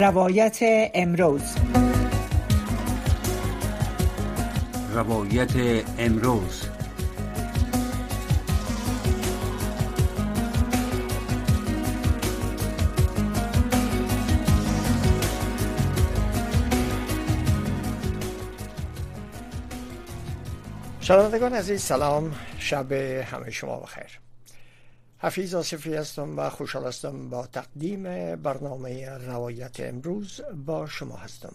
روایت امروز. روایت امروز. شنوندگان عزیز سلام. شب همه شما بخیر. حفیظ آصفی هستم و خوشحال هستم با تقدیم برنامه روایت امروز با شما هستم.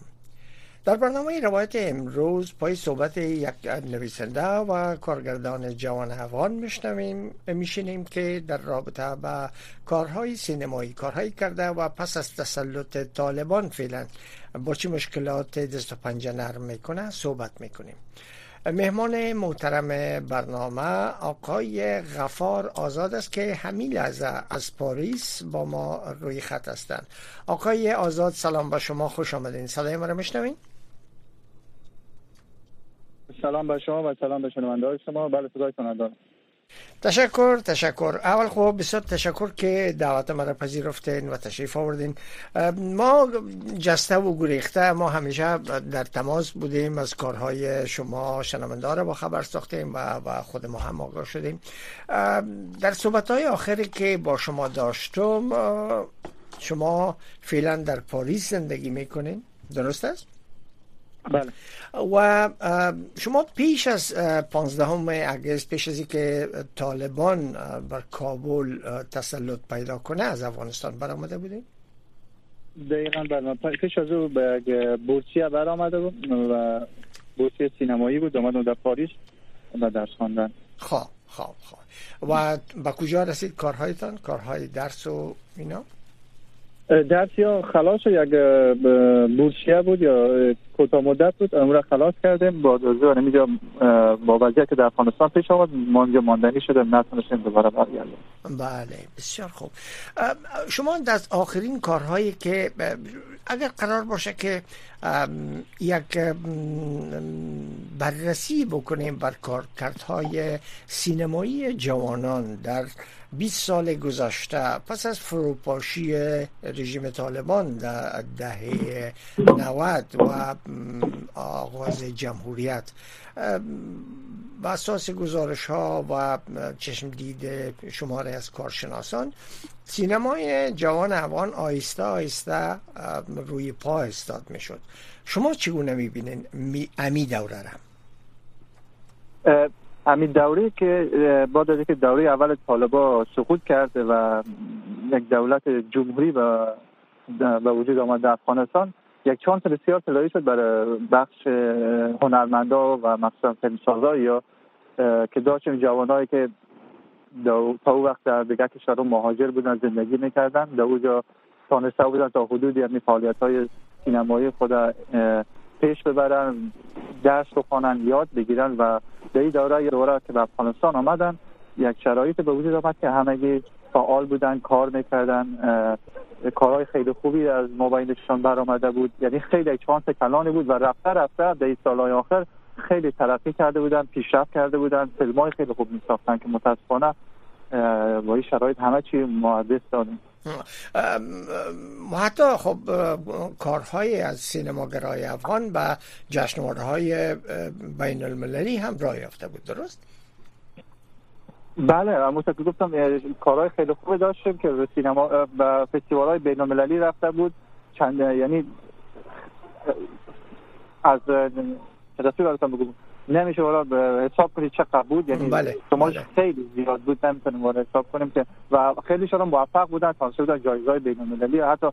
در برنامه روایت امروز پای صحبت یک نویسنده و کارگردان جوان افغان میشنویم. میشینیم که در رابطه با کارهای سینمایی کارهایی کرده و پس از تسلط طالبان فعلا با چه مشکلات دست و پنجه نرم می‌کنه صحبت می‌کنیم. مهمان محترم برنامه آقای غفار آزاد است که همین لحظه از پاریس با ما روی خط هستند. آقای آزاد سلام با شما خوش آمدین. صدای ما رو میشنوین؟ سلام به شما و سلام به شنونده شما. بله صدای کننده تشکر تشکر. اول خب بسیار تشکر که دعوت مرا پذیرفتین و تشریف آوردین. ما جسته و گریخته ما همیشه در تماس بودیم از کارهای شما شنونده را با خبر ساختیم و, و خود ما هم آگاه شدیم. در صحبت های آخری که با شما داشتم شما فعلا در پاریس زندگی می‌کنین؟ درست است؟ بله. و شما پیش از 15 اگست پیش از اینکه طالبان بر کابل تسلط پیدا کنه از افغانستان برآمده بودیم دقیقا بله. پیش از او به بورسیه برآمده بود و بورسیه سینمایی بود اومدم در پاریس و درس خواندن. خواه خواه خواه و به کجا رسید کارهایتان؟ کارهای درس و اینا؟ درس یا خلاص یک بورسیه بود یا کوتاه مدت بود امروز خلاص کردیم. با دوزه اینجا با وضعیت که در افغانستان پیش آمد. ما اینجا ماندنی شده نتونستیم دوباره برگردیم. بله بسیار خوب. شما در آخرین کارهایی که اگر قرار باشه که یک بررسی بکنیم بر کارکردهای سینمایی جوانان در 20 سال گذشته پس از فروپاشی رژیم طالبان در دهه 90 و آغاز جمهوریت. و اساس گزارش ها و چشم دید شماره از کارشناسان سینمای جوان افغان آیسته آیسته روی پا استاد می شد شما چگونه می بینین امی دوره را؟ امی دوره که بعد از که دوره اول طالبا سقوط کرده و یک دولت جمهوری به وجود آمد در افغانستان یک چانس بسیار طلایی شد برای بخش هنرمندا و مخصوصا فیلمسازا یا که داشتیم جوانایی که تا او وقت در دیگر کشور مهاجر بودن زندگی می‌کردن در اونجا تانسته بودن تا حدودی یعنی فعالیت های سینمایی خود پیش ببرن درس بخوانن یاد بگیرن و در این دوره دوره که به افغانستان آمدن یک شرایط به وجود آمد که همگی فعال بودن کار می‌کردن کارهای خیلی خوبی از موبایلشان برآمده بود یعنی خیلی چانس کلانی بود و رفته رفته در این سالهای آخر خیلی ترقی کرده بودن پیشرفت کرده بودن فیلم های خیلی خوب میساختن که متاسفانه با این شرایط همه چی معدس دادیم حتی خب کارهای از سینماگرای افغان و جشنواره های بین المللی هم راه یافته بود درست؟ بله همونطور که گفتم کارهای خیلی خوب داشتیم که به سینما و فستیوال های بین المللی رفته بود چند یعنی از رسول براتون بگم نمیشه والا حساب کنید چقدر بود یعنی بله. بله. خیلی زیاد بود نمی‌تونیم والا حساب کنیم که و خیلی شما موفق بودن تانسه بودن جایزه های بین المللی حتی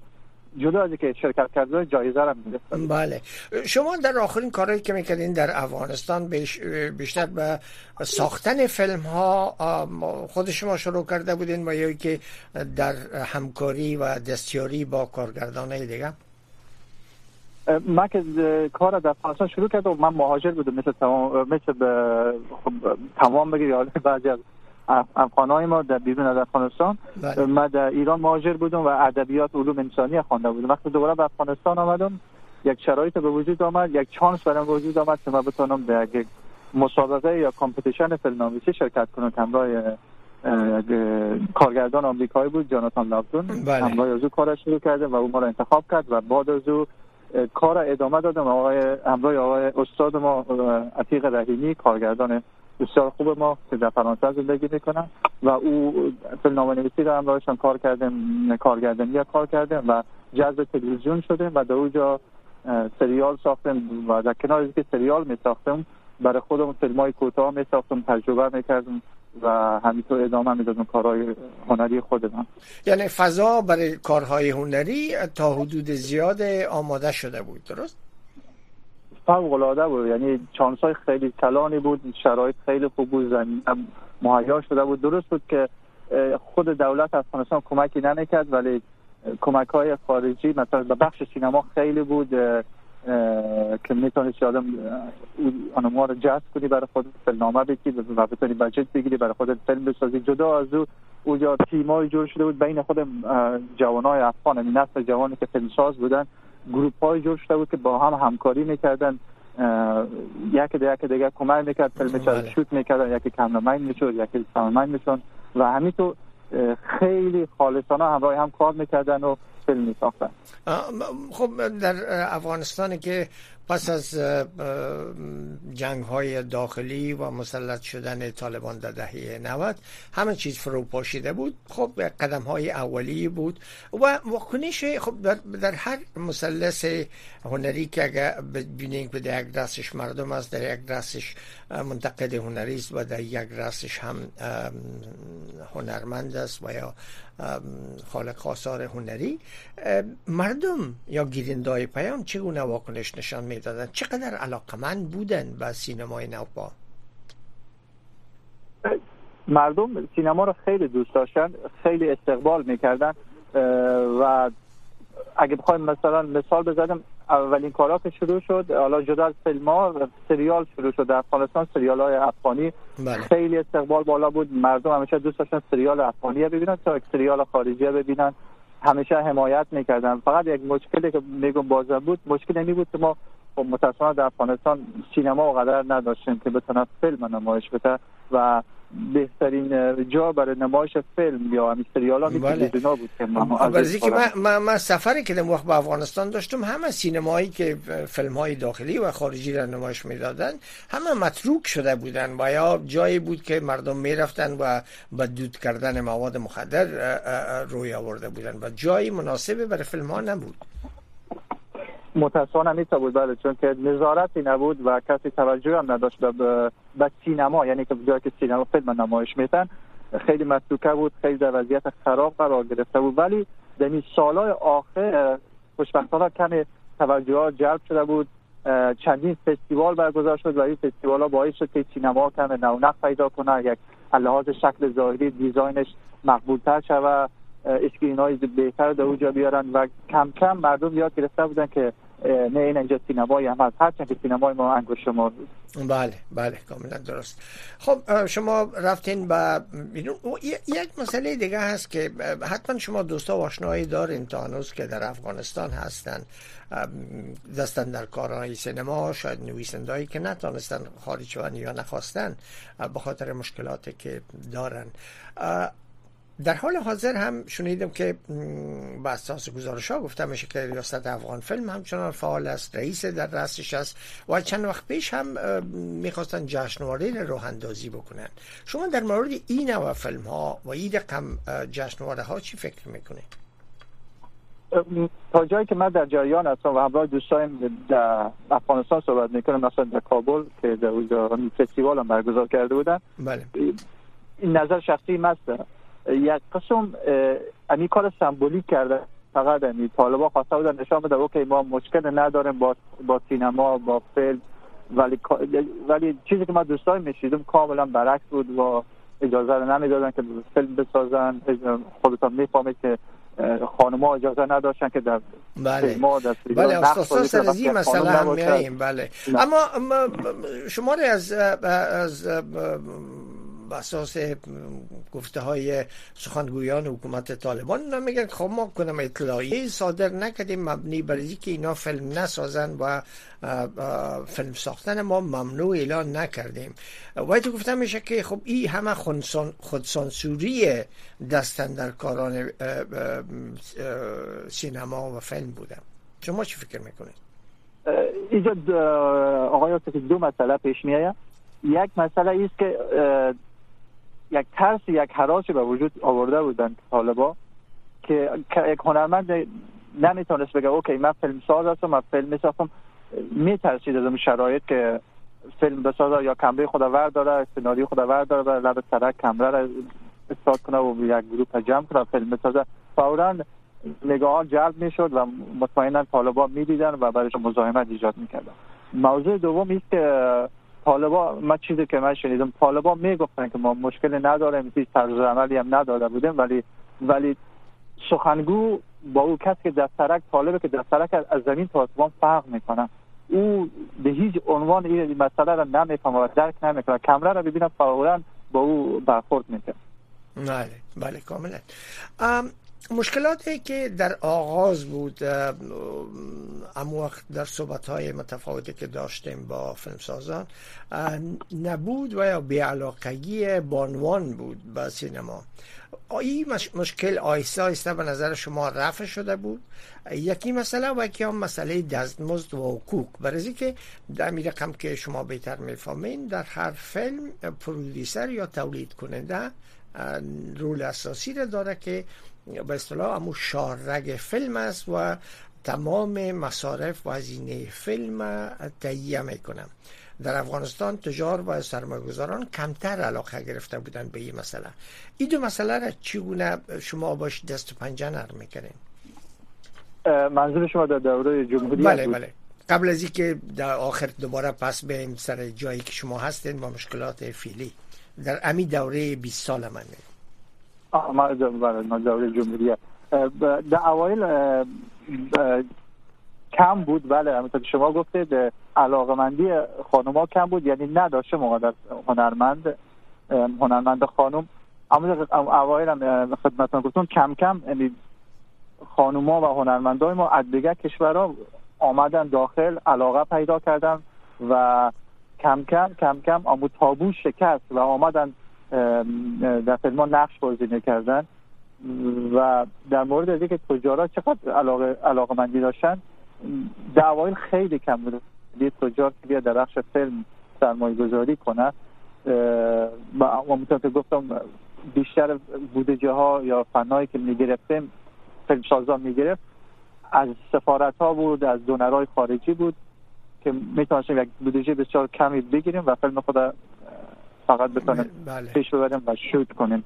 جدا از که شرکت کرده جایزه را می‌گرفتن بله. شما در آخرین کارهایی که می‌کردین در افغانستان بیشتر به ساختن فیلم ها خود شما شروع کرده بودین و یا که در همکاری و دستیاری با کارگردان دیگه؟ من که کار در افغانستان شروع کردم و من مهاجر بودم مثل تمام مثل خب تمام بگیر بعضی از افغانای ما در بیرون از افغانستان بله. من در ایران مهاجر بودم و ادبیات علوم انسانی خوانده بودم وقتی دوباره به افغانستان آمدم یک شرایط به وجود آمد یک چانس برام وجود آمد که من بتونم در یک مسابقه یا کمپیتیشن فیلمنامه‌نویسی شرکت کنم همراه کارگردان آمریکایی بود جاناتان لابدون بله. همراه از او کارش شروع کرده و او ما را انتخاب کرد و بعد از او کار ادامه دادم آقای همراه آقای استاد ما عتیق رحیمی کارگردان بسیار خوب ما که در فرانسه زندگی می‌کنن و او فیلمنامه نویسی رو همراهشان کار کردیم کارگردانی کار کردیم و جذب تلویزیون شده و در اونجا سریال ساختیم و در کنار که سریال می ساختم برای خودم فیلم های کوتاه می ساختم تجربه می کردم و همینطور ادامه می‌دادم کارهای هنری خودم یعنی فضا برای کارهای هنری تا حدود زیاد آماده شده بود درست؟ فوق العاده بود. یعنی چانس های خیلی کلانی بود شرایط خیلی خوب بود زمین مهیا شده بود. درست بود که خود دولت افغانستان کمکی نمی‌کرد ولی کمک های خارجی مثلا به بخش سینما خیلی بود که می‌تونید آدم آنما رو جذب کنی برای خود فیلمنامه بگیری و بتونی بجت بگیری برای خود فیلم بسازی. جدا از او اونجا تیمای جور شده بود بین خود جوانای افغان یعنی نسل جوانی که فیلمساز بودن. گروپ های جور شده بود که با هم همکاری می‌کردن یکی دیگه یکی دیگه کمک می‌کرد فیلم بله. شوت می‌کردن یکی کامرمن می‌شد یکی کامرمن می‌شد و همینطور خیلی خالصانه همراه هم کار می‌کردن و فیلم میساختن خب در افغانستان که پس از جنگ های داخلی و مسلط شدن طالبان در دهه 90 همه چیز فرو پاشیده بود. خب قدم های اولی بود و واکنش خب در, هر مثلث هنری که اگر ببینید به یک دستش مردم است در یک دستش منتقد هنری است و در یک دستش هم هنرمند است و یا خالق آثار هنری مردم یا گیرندای پیام چگونه واکنش نشان می‌دادن. چقدر علاقمند بودن به سینمای نوپا؟ مردم سینما رو خیلی دوست داشتن خیلی استقبال می‌کردن و اگه بخوایم مثلا مثال بزنم اولین کارا که شروع شد حالا جدا از فیلم ها سریال شروع شد. در افغانستان سریال های افغانی بله. خیلی استقبال بالا بود. مردم همیشه دوست داشتن سریال افغانی ببینن تا سریال خارجی ببینن. همیشه حمایت می‌کردن. فقط یک مشکلی که میگم بازم بود مشکل این بود که ما خب متاسفانه در افغانستان سینما و قدر نداشتیم که بتونه فیلم نمایش بده و بهترین جا برای نمایش فیلم یا همین سریال ها بله. بود که من, من, من سفری که وقت به افغانستان داشتم همه سینمایی که فیلم های داخلی و خارجی را نمایش می‌دادن همه متروک شده بودن و یا جایی بود که مردم می‌رفتن و به دود کردن مواد مخدر روی آورده بودن و جایی مناسبی برای فیلم ها نبود متاسفانه نیست بود بله چون که نظارتی نبود و کسی توجه هم نداشت به, به سینما یعنی که جایی که سینما فیلم نمایش میتن خیلی متروکه بود خیلی در وضعیت خراب قرار گرفته بود. ولی در این سالهای آخر خوشبختانه کمی توجه ها جلب شده بود. چندین فستیوال برگزار شد و این فستیوال ها باعث شد که سینما کم رونق پیدا کنه یک لحاظ شکل ظاهری design ش مقبولتر شود. screen های بهتر در اونجا بیارن و کم کم مردم یاد گرفته بودن که نه این اینجا سینمایی هم هست. هرچند که سینمای ما انگشت شمار بود. بله بله کاملا درست. خب شما رفتین با یک مسئله دیگه هست که حتما شما دوستا و آشنایی دارین تا هنوز که در افغانستان هستن. دستن در کارهای سینما شاید نویسندهایی که نتانستن خارج یا نخواستن به خاطر مشکلاتی که دارن. در حال حاضر هم شنیدم که با اساس گزارش ها گفته میشه که ریاست افغان فیلم همچنان فعال است رئیس در رأسش است و چند وقت پیش هم می‌خواستن جشنواره رو اندازی بکنن شما در مورد این نوع فیلم ها و این رقم جشنواره ها چی فکر می‌کنید؟ تا جایی که من در جریان هستم و همراه دوستایم در افغانستان صحبت می‌کنم مثلا در کابل که در اونجا فستیوال هم برگزار کرده بودن بله. این نظر شخصی مست یک قسم امی کار سمبولیک کرده. فقط امی طالبا خواسته بودن نشان بده اوکی ما مشکل نداریم با با سینما با فیلم. ولی ولی چیزی که ما دوستای میشیدم کاملا برعکس بود و اجازه رو نمی‌دادن که فیلم بسازن. خودتان می‌فهمید که خانم‌ها اجازه نداشتن که در بله. بله استاد سرزی مثلا هم میاییم بله. اما شما از از اساس گفته های سخنگویان حکومت طالبان. اینا میگن خب ما کنم اطلاعیه صادر نکردیم مبنی بر که اینا فیلم نسازن و فیلم ساختن ما ممنوع اعلان نکردیم. و تو گفتم میشه که خب این همه خودسانسوری دستن در کاران سینما و فیلم بودم شما چی فکر می‌کنید؟ اینجا آقای که دو مسئله پیش میایه یک مسئله است که یک ترس یک حراسی به وجود آورده بودن طالبا که یک هنرمند نمی‌تونست بگه اوکی من فیلم ساز هستم من فیلم می‌سازم میترسید از اون شرایط که فیلم بسازه یا کمره خود ور داره سناریو خود ور داره بر لب سرک کمره را استارت کنه و یک گروه جمع کنه فیلم بسازه فورا نگاه جلب می‌شد و مطمئنا طالبا می‌دیدن و برایش مزاحمت ایجاد می‌کردن. موضوع دوم است که طالبا ما چیزی که من شنیدم طالبا می‌گفتن که ما مشکل نداریم هیچ طرز عملی هم نداده بودیم ولی ولی سخنگو با او کسی که دسترک طالبه که دسترک از زمین تا آسمان فرق می‌کنه. او به هیچ عنوان این مسئله را نمی‌فهمه و درک نمی‌کنه. کمره را ببینم فورا با او برخورد می‌کنه. بله بله کاملا. مشکلاتی که در آغاز بود امو وقت در صحبت های متفاوتی که داشتیم با فیلمسازان نبود و یا بیعلاقگی بانوان بود به سینما. این مشکل آیسته آیسته به نظر شما رفع شده بود؟ یکی مسئله و یکی هم مسئله دستمزد و حقوق. برای که در می رقم که شما بهتر می‌فهمین در هر فیلم پرودیسر یا تولید کننده رول اساسی را داره که به اصطلاح همون شاررگ فیلم است و تمام مصارف و هزینه فیلم تهیه می‌کنم. در افغانستان تجار و سرمایه‌گذاران کمتر علاقه گرفته بودن به این مسئله. این دو مسئله را چگونه شما باش دست و پنجه نرم می‌کنین؟ منظور شما در دوره جمهوری بله بله. قبل از اینکه در آخر دوباره پس به سر جایی که شما هستین با مشکلات فیلی در امی دوره 20 سال من دوره جمهوری در اوایل کم بود بله همونطور شما گفتید علاقمندی خانوما کم بود یعنی نداشته مقدر هنرمند هنرمند خانم. اما اوایل هم خدمتتون گفتم کم کم یعنی خانوما و هنرمندای ما از دیگه کشورها آمدن داخل علاقه پیدا کردن و کم کم کم کم آمو تابو شکست و آمدن در فیلم نقش بازی می‌کردن و در مورد از که تجارا چقدر علاقه, علاقه مندی داشتن دعوایل خیلی کم بود یه تجار که بیاد در بخش فیلم سرمایه گذاری کنه و همونطور که گفتم بیشتر بودجه ها یا فنهایی که می‌گرفتیم فیلم سازان می‌گرفت از سفارت ها بود از دونرهای خارجی بود که می‌تونستیم یک بودجه بسیار کمی بگیریم و فیلم خود فقط بتونیم بله. پیش ببریم و شوت کنیم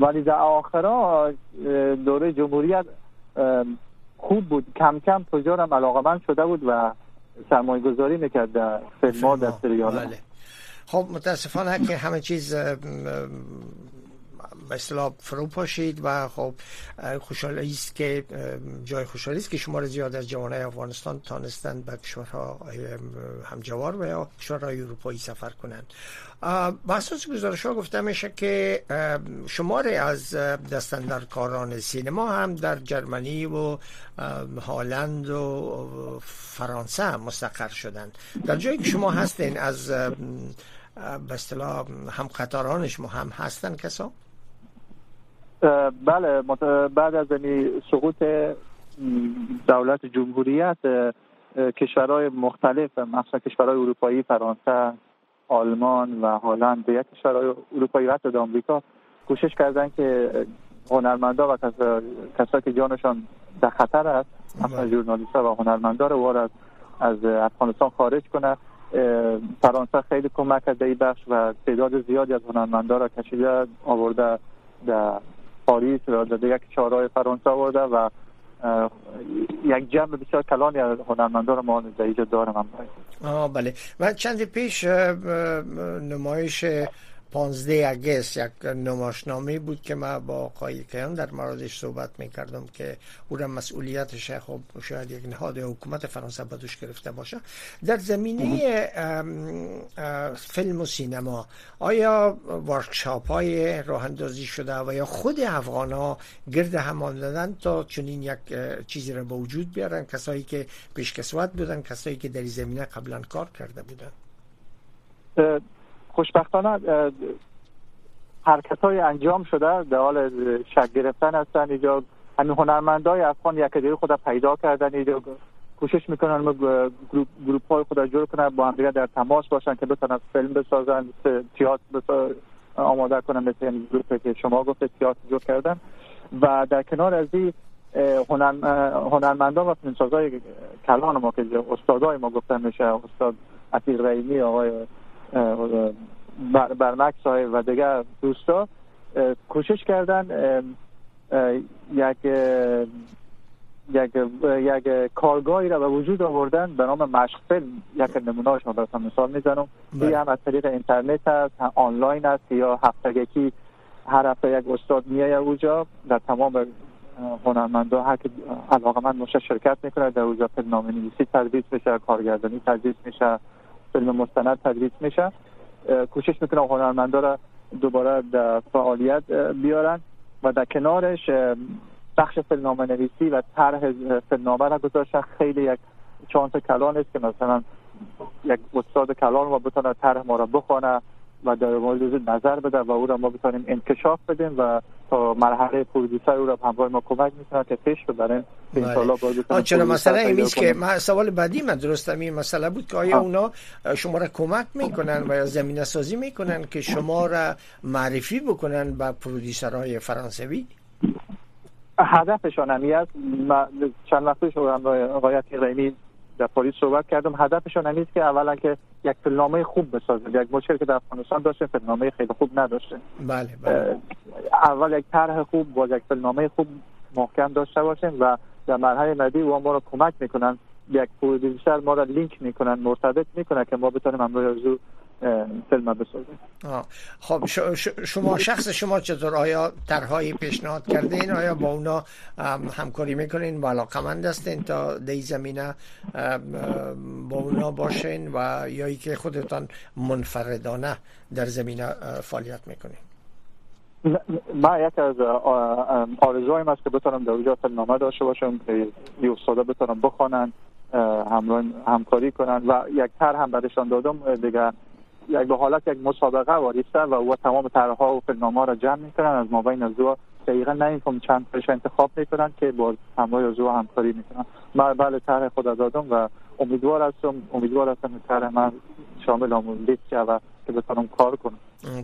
ولی در آخرا دوره جمهوریت خوب بود کم کم تجار هم علاقه شده بود و سرمایه گذاری می‌کرد در فیلم ها در سریال بله. خب متاسفانه که همه چیز اصطلاح فرو پاشید و خب خوشحالی است که جای خوشحالی است که شما زیاد از جوانای افغانستان تانستند به کشورها همجوار و یا کشورهای اروپایی سفر کنند با اساس گزارش ها گفته میشه که شماره از دستندرکاران سینما هم در جرمنی و هالند و فرانسه مستقر شدند در جایی که شما هستین از به اصطلاح هم قطاران شما هم هستن کسا؟ بله بعد از سقوط دولت جمهوریت کشورهای مختلف مثلا کشورهای اروپایی فرانسه آلمان و هلند یک کشورهای اروپایی و حتی آمریکا کوشش کردن که هنرمندا و کسایی که جانشان در خطر است مثلا بله. ژورنالیست و هنرمندا رو وارد از افغانستان خارج کنه فرانسه خیلی کمک کرده این بخش و تعداد زیادی از هنرمندا را کشیده آورده در پاریس و در یک چهارهای فرانسه آورده و یک جمع بسیار کلانی از هنرمندان ما در اینجا دارم. آه بله. من چند پیش نمایش 15 اگست یک نماشنامه بود که ما با آقای کیان در موردش صحبت می‌کردم که او را مسئولیتش خب شاید یک نهاد حکومت فرانسه بدوش گرفته باشه. در زمینه فیلم و سینما آیا ورکشاپ های راه اندازی شده و یا خود افغان ها گرد هم آمدن تا چنین یک چیزی را به وجود بیارن؟ کسایی که پیشکسوت بودن کسایی که در زمینه قبلا کار کرده بودن. خوشبختانه حرکت های انجام شده در حال شک گرفتن هستن. اینجا همین هنرمندای افغان یک دیگه خود پیدا کردن. اینجا کوشش می‌کنن گروپ, گروپ های خود جور کنن با هم در تماس باشن که بتونن فیلم بسازن تئاتر آماده کنن مثل این گروپی که شما گفت تئاتر جور کردن. و در کنار از این هنرمندان و فیلمسازای کلان ما که استادای ما گفتن میشه استاد عتیق رحیمی آقای برمکس های و دیگر دوستا کوشش کردن یک یک یک کارگاهی را به وجود آوردن به نام مشق فیلم یک نمونهش ما براتون مثال می‌زنم این بله. هم از طریق اینترنت است آنلاین است یا هفتگی هر هفته یک استاد میای اونجا در تمام هنرمندا هر که علاقه من باشه شرکت می‌کنه در اونجا فیلم نامه نویسی تدریس میشه کارگردانی تدریس میشه فیلم مستند تدریس میشه. کوشش می‌کنم هنرمندا را دوباره در فعالیت بیارن و در کنارش بخش فیلمنامه نویسی و طرح فیلمنامه را گذاشتن. خیلی یک چانس کلان است که مثلا یک استاد کلان ما بتونه طرح ما را بخونه و در مورد نظر بده و او را ما بتونیم انکشاف بدیم و تا مرحله پرودوسر او را همراه ما کمک می‌کنه که پیش ببریم بله. چرا مثلا این که ما سوال بعدی من درست این مسئله بود که آیا اونا شما را کمک می‌کنن و یا زمینه سازی می‌کنن که شما را معرفی بکنن به پرودوسرهای فرانسوی؟ هدفشان همی است. چند وقت پیش آقای رحیمی در پاریس صحبت کردم. هدفشون همیست که اولا که یک فیلمنامه خوب بسازه یک مشکل که در افغانستان داشته فیلمنامه خیلی خوب نداشته. بله بله. اول یک طرح خوب با یک فیلمنامه خوب محکم داشته باشیم و در مرحله بعدی و ما رو کمک می‌کنن. یک پرودوسر ما را لینک می‌کنن مرتبط می‌کنن که ما بتونیم امروز فیلم بسازیم. خب شما شخص شما چطور؟ آیا طرحهای پیشنهاد کردین؟ آیا با اونا همکاری می‌کنین؟ و علاقمند هستین تا دی زمینه با اونا باشین و یا ای که خودتان منفردانه در زمینه فعالیت می‌کنین؟ ما یک از آرزوهایم است که بتونم در اونجا فیلمنامه داشته باشم که یه استاده بتونم بخوانن همکاری کنن و یک تر هم برشان دادم دیگه یک به حالت یک مسابقه واریسته و او تمام طرحها و فیلمنامه را جمع می‌کنن. از مابین دو دقیقا نمیفهم چند تاش انتخاب می‌کنن که با همراه از همکاری می‌کنن. من بله طرح خود دادم و امیدوار هستم امیدوار هستم طرح من شامل لیست و که بتونم کار کنم.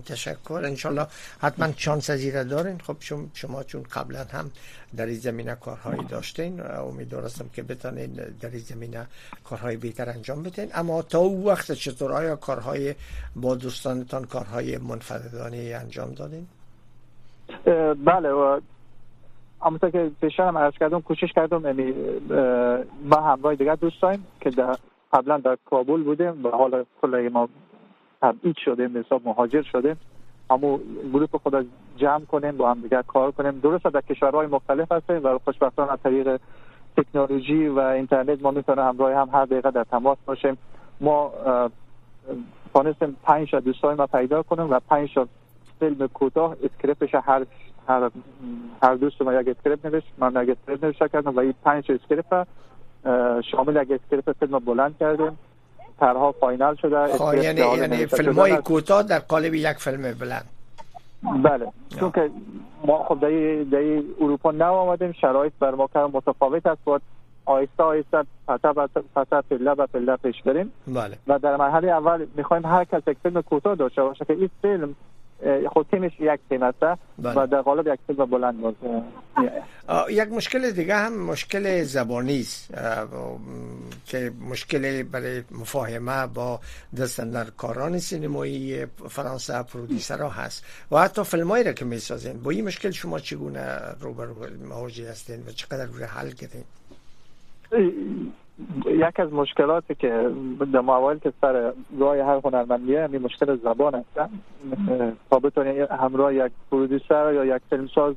تشکر. انشالله حتما چانس زیره دارین. خب شما چون قبلا هم در این زمینه کارهایی داشتین امیدوار هستم که بتانین در این زمینه کارهای بهتر انجام بدین. اما تا او وقت چطور آیا کارهای با دوستانتان کارهای منفردانه انجام دادین؟ بله و همونطور که پیشتر هم عرض کردم کوشش کردم یعنی ما همراه دیگر دوست داریم که در قبلا در کابل بودیم و حالا کل ما تبعید شدیم حساب مهاجر شدیم همو گروه خود جمع کنیم با هم دیگر کار کنیم. درست در کشورهای مختلف هستیم و خوشبختانه از طریق تکنولوژی و اینترنت ما می‌تونه همراه هم هر دقیقه در تماس باشیم. ما تانستیم پنج دوستای ما پیدا کنیم و پنج فیلم کوتاه اسکریپتش هر هر هر دوست ما یک script نوشت من یک script نوشته کردم و این پنج script شامل یک script فیلم بلند کردیم. طرح‌ها final شده خب یعنی یعنی فیلم های کوتاه در قالب یک فیلم بلند. بله. چون که ما خب در, اروپا نو آمدیم شرایط بر ما متفاوت است. باید آیسته آیسته پتا پتا پله به پله پیش بریم. بله. و در مرحله اول می‌خوایم هر کس یک فیلم کوتاه داشته باشه که این فیلم خود تیمش یک تیم است بله. و در قالب یک فیلم بلند باشه یک مشکل دیگه هم مشکل زبانی است که مشکل برای مفاهمه با دستندرکاران سینمایی فرانسه پرودیسر ها هست. و حتی فیلمایی را که می‌سازین. با این مشکل شما چگونه روبرو مواجه هستین و چقدر روی حل کردین یک از مشکلاتی که در موایل که سر راه هر هنرمندیه همین مشکل زبان هستن تا بتونی همراه یک پرودوسر یا یک فیلمساز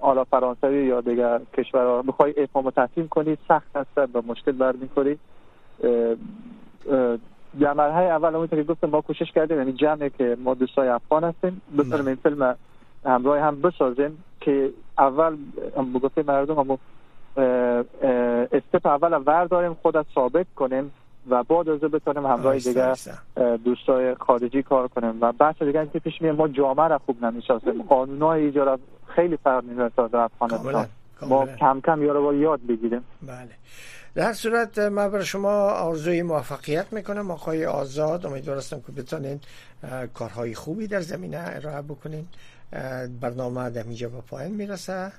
آلا فرانسوی یا دیگر کشور بخوای افهام و تفهیم کنی سخت هست و مشکل برمیخوری. در مرحله اول اون که گفتم ما کوشش کردیم یعنی جمعی که ما دوستای افغان هستیم بتونیم این فیلم همراه هم بسازیم که اول بگفته مردم همون استپ اول ور داریم خود ثابت کنیم و بعد از بتونیم همراه دیگه دوستای خارجی کار کنیم. و بحث دیگه که پیش میاد ما جامعه را خوب نمی‌شناسیم. قانونهای ایجاد خیلی فرق می‌کنه تا در افغانستان. ما کم کم یارو یاد بگیریم. بله. در صورت من برای شما آرزوی موفقیت می‌کنم. آقای آزاد امیدوارستم که بتونین کارهای خوبی در زمینه ارائه بکنین برنامه در اینجا به پایان می‌رسه.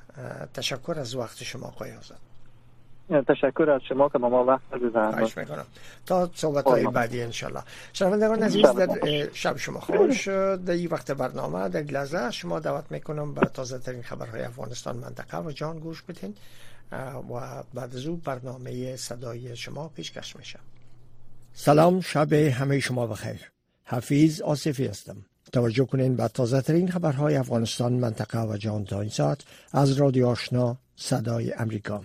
تشکر از وقت شما آقای آزاد. تشکر از شما که ما وقت خواهش می‌کنم. تا صحبت های بعدی انشالله شنوندگان عزیز در شب شما خوش در این وقت برنامه در لحظه شما دعوت می‌کنم به تازه ترین خبرهای افغانستان منطقه و جان گوش بدین. و بعد از او برنامه صدای شما پیشکش میشه سلام شب همه شما بخیر. حفیظ آصفی هستم. توجه کنین به تازه ترین خبرهای افغانستان منطقه و جهان تا این ساعت از رادیو آشنا صدای امریکا.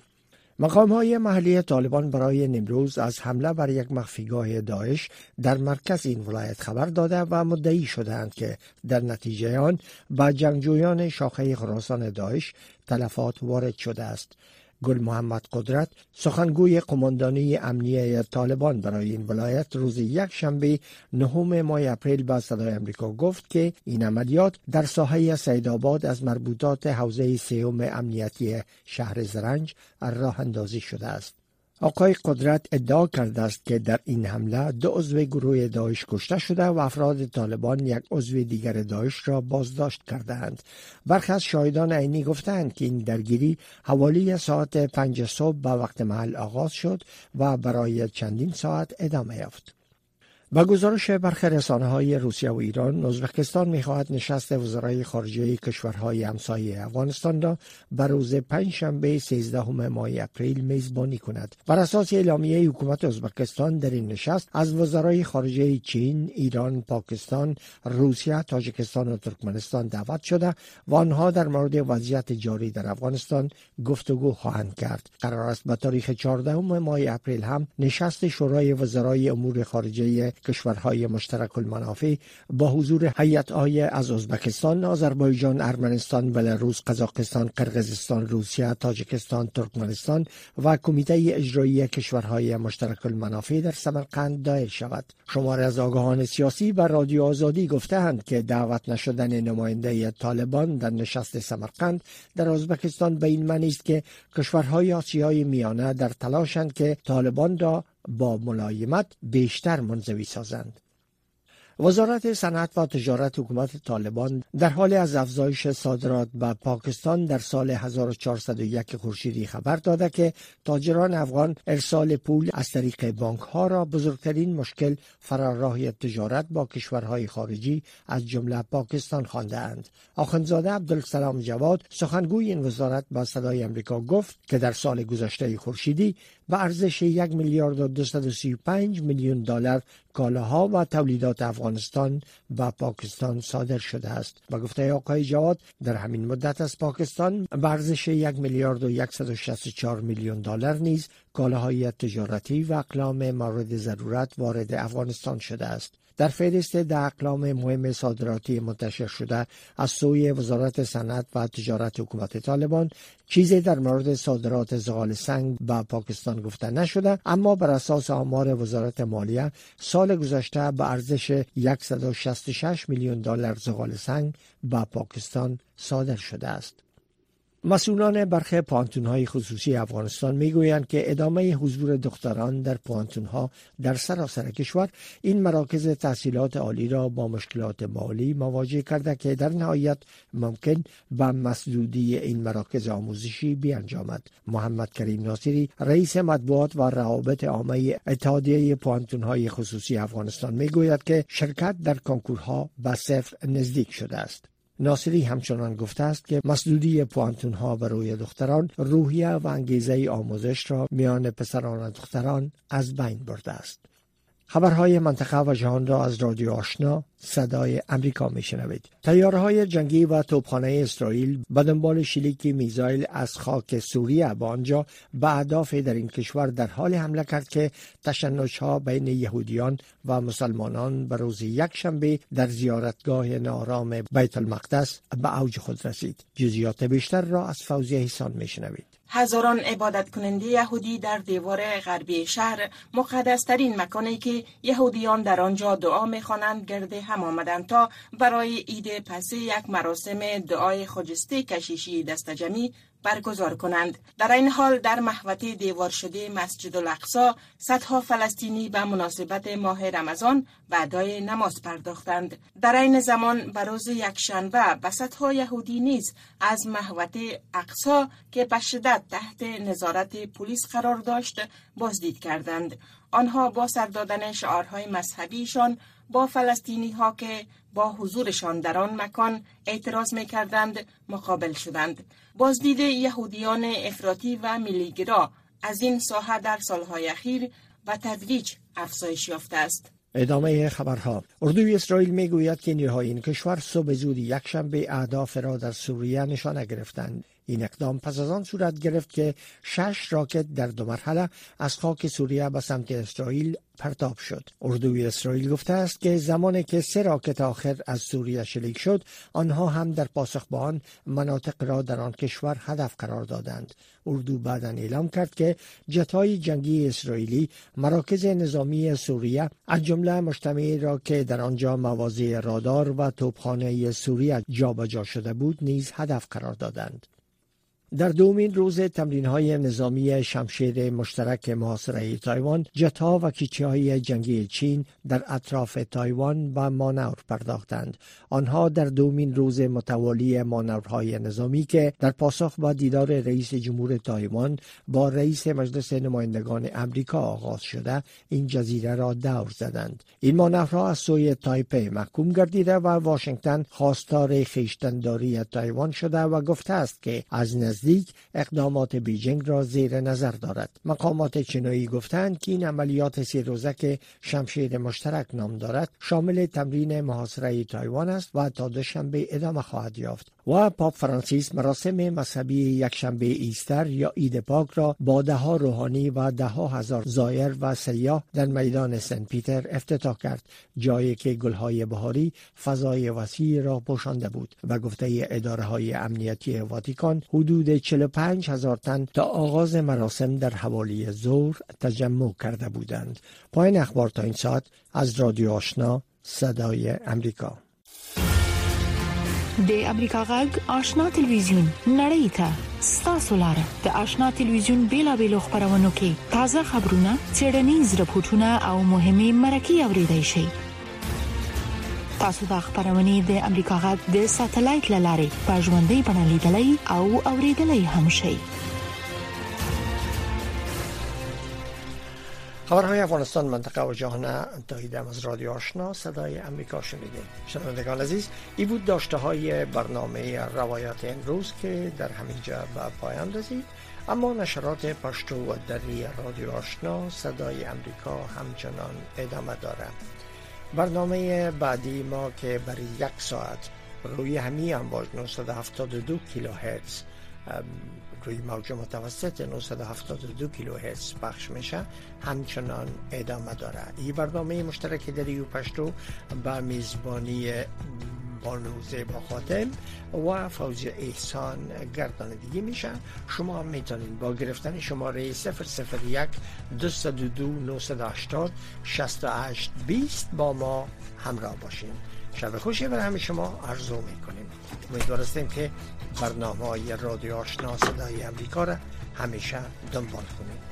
مقام های محلی طالبان برای نمروز از حمله بر یک مخفیگاه داعش در مرکز این ولایت خبر داده و مدعی شدند که در نتیجه آن به جنگجویان شاخه خراسان داعش تلفات وارد شده است. گل محمد قدرت سخنگوی قماندانی امنیه طالبان برای این ولایت روز یک شنبه نهم ماه اپریل به صدای امریکا گفت که این عملیات در ساحه سیدآباد از مربوطات حوزه سیوم امنیتی شهر زرنج راه اندازی شده است. آقای قدرت ادعا کرده است که در این حمله دو عضو گروه داعش کشته شده و افراد طالبان یک عضو دیگر داعش را بازداشت کردند. برخی از شاهدان عینی گفتند که این درگیری حوالی ساعت پنج صبح به وقت محل آغاز شد و برای چندین ساعت ادامه یافت. با گزارش برخی رسانه های روسیه و ایران ازبکستان می‌خواهد نشست وزرای خارجه کشورهای همسایه افغانستان را بر روز پنجشنبه 13 ماه اپریل میزبانی کند. بر اساس اعلامیه حکومت ازبکستان در این نشست از وزرای خارجه چین ایران پاکستان روسیه تاجیکستان و ترکمنستان دعوت شده و آنها در مورد وضعیت جاری در افغانستان گفتگو خواهند کرد. قرار است به تاریخ 14 ماه اپریل هم نشست شورای وزرای امور خارجه کشورهای مشترک المنافع با حضور های از ازبکستان، آذربایجان، ارمنستان، بلاروس، قزاقستان، قرقیزستان، روسیه، تاجیکستان، ترکمنستان و کمیته اجرایی کشورهای مشترک المنافع در سمرقند دایر شود. شماره از آگاهان سیاسی بر رادیو آزادی گفتهاند که دعوت نشدن نماینده طالبان در نشست سمرقند در ازبکستان به این معنی است که کشورهای آسیای میانه در تلاشند که طالبان را با ملایمت بیشتر منزوی سازند وزارت صنعت و تجارت حکومت طالبان در حال از افزایش صادرات به پاکستان در سال 1401 خورشیدی خبر داده که تاجران افغان ارسال پول از طریق بانک ها را بزرگترین مشکل فراراه تجارت با کشورهای خارجی از جمله پاکستان خواندهاند. آخنزاده عبدالسلام جواد سخنگوی این وزارت با صدای امریکا گفت که در سال گذشته خورشیدی به ارزش یک میلیارد و 235 میلیون دلار کالاها و تولیدات افغانستان به پاکستان صادر شده است. و گفته آقای جواد در همین مدت از پاکستان به ارزش یک میلیارد و 164 میلیون دلار نیز کالاهای تجارتی و اقلام مورد ضرورت وارد افغانستان شده است. در فهرست ده اقلام مهم صادراتی منتشر شده از سوی وزارت صنعت و تجارت حکومت طالبان. چیزی در مورد صادرات زغال سنگ به پاکستان گفته نشده اما بر اساس آمار وزارت مالیه سال گذشته به ارزش 166 میلیون دلار زغال سنگ به پاکستان صادر شده است. مسئولان برخی های خصوصی افغانستان می‌گویند که ادامه حضور دختران در ها در سراسر کشور این مراکز تحصیلات عالی را با مشکلات مالی مواجه کرده که در نهایت ممکن به مسدودی این مراکز آموزشی بیانجامد. محمد کریم ناصری رئیس مطبوعات و روابط عامه اتحادیه های خصوصی افغانستان می‌گوید که شرکت در کنکورها به صفر نزدیک شده است. ناصری همچنان گفته است که مسدودی پوانتون ها روی دختران روحیه و انگیزه آموزش را میان پسران و دختران از بین برده است. خبرهای منطقه و جهان را از رادیو آشنا صدای امریکا میشنوید. تیاره های جنگی و توپخانه اسرائیل به دنبال شلیک میزایل از خاک سوریه به آنجا به اهداف در این کشور در حال حمله کرد که تشنج بین یهودیان و مسلمانان به روز یک شنبه در زیارتگاه نارام بیت المقدس به اوج خود رسید. جزیات بیشتر را از فوزی حسان میشنوید. هزاران عبادت کننده یهودی در دیوار غربی شهر مقدسترین مکانی که یهودیان در آنجا دعا می‌خوانند گرد هم آمدند تا برای عید پسه یک مراسم دعای خجسته کشیشی دستجمی برگزار کنند. در این حال در محوطه دیوار شده مسجد الاقصا صدها فلسطینی به مناسبت ماه رمضان به ادای نماز پرداختند. در این زمان به روز یکشنبه به صدها یهودی نیز از محوطه اقصا که به شدت تحت نظارت پلیس قرار داشت بازدید کردند. آنها با سر دادن شعارهای مذهبیشان با فلسطینی ها که با حضورشان در آن مکان اعتراض می کردند مقابل شدند. بازدید یهودیان افراطی و ملیگرا از این ساحه در سالهای اخیر و تدریج افزایش یافته است. ادامه خبرها اردوی اسرائیل می‌گوید که نیروهای این کشور صبح زود یکشنبه اهداف را در سوریه نشانه گرفتند این اقدام پس از آن صورت گرفت که شش راکت در دو مرحله از خاک سوریه به سمت اسرائیل پرتاب شد. اردوی اسرائیل گفته است که زمانی که سه راکت آخر از سوریه شلیک شد آنها هم در پاسخ به آن مناطق را در آن کشور هدف قرار دادند. اردو بعدا اعلام کرد که جتهای جنگی اسرائیلی مراکز نظامی سوریه از جمله مجتمعی را که در آنجا مواضع رادار و توپخانه سوریه جابجا شده بود نیز هدف قرار دادند. در دومین روز تمرین های نظامی شمشیر مشترک محاصره تایوان جت‌ها و کشتی های جنگی چین در اطراف تایوان به مانور پرداختند. آنها در دومین روز متوالی مانورهای نظامی که در پاسخ با دیدار رئیس جمهور تایوان با رئیس مجلس نمایندگان امریکا آغاز شده این جزیره را دور زدند. این مانورها از سوی تایپه محکوم گردیده و واشنگتن خواستار خویشتنداری تایوان شده و گفته است که از نزدیک اقدامات بیجینگ را زیر نظر دارد. مقامات چینایی گفتند که این عملیات سه روزه که شمشیر مشترک نام دارد. شامل تمرین محاصره تایوان است و تا دوشنبه ادامه خواهد یافت و پاپ فرانسیس مراسم مذهبی یکشنبه ایستر یا عید پاک را با ده ها روحانی و ده ها هزار زایر و سیاه در میدان سن پیتر افتتاح کرد جایی که گلهای بهاری فضای وسیع را پوشانده بود و گفته اداره های امنیتی واتیکان حدود 45 هزار تن تا آغاز مراسم در حوالی زور تجمع کرده بودند. پایین اخبار تا این ساعت از رادیو آشنا صدای امریکا. د امریکا غږ آشنا ټلویزیون نړۍ ته ستاسو لاره. د آشنا ټلویزیون بیلابېلو خبرونو کې تازه خبرونه چیرنیز رپورټونه او مهمه مرکه اوريدای شئ. تاسو د خبرونه د امریکا غږ د ساتلایت لارې په ژوندۍ بڼه لیدلای او اوریدلای هم شئ. خبرهای افغانستان منطقه و جهان دایدم از رادیو آشنا صدای امریکا شنیدیم. شنوندگان عزیز ای بود داشته های برنامه روایات امروز که در همینجا به پایان رسید. اما نشرات پشتو و دری رادیو آشنا صدای امریکا همچنان ادامه دارد. برنامه بعدی ما که برای یک ساعت روی همی امواج 972 کیلو هرتز روی موج متوسط 972 کیلو هرتز پخش میشه. همچنان ادامه داره. این برنامه مشترک دریو پشتو با میزبانی بانوزه با خاتم و فوزی احسان گردانندگی میشه. شما هم می‌تونید با گرفتن شماره 001 222 980 68 20 با ما همراه باشین. شب خوشی برای همه شما عرضو می‌کنیم. امیدوار هستیم که برنامه های رادیو آشنا صدای امریکا را همیشه دنبال کنید.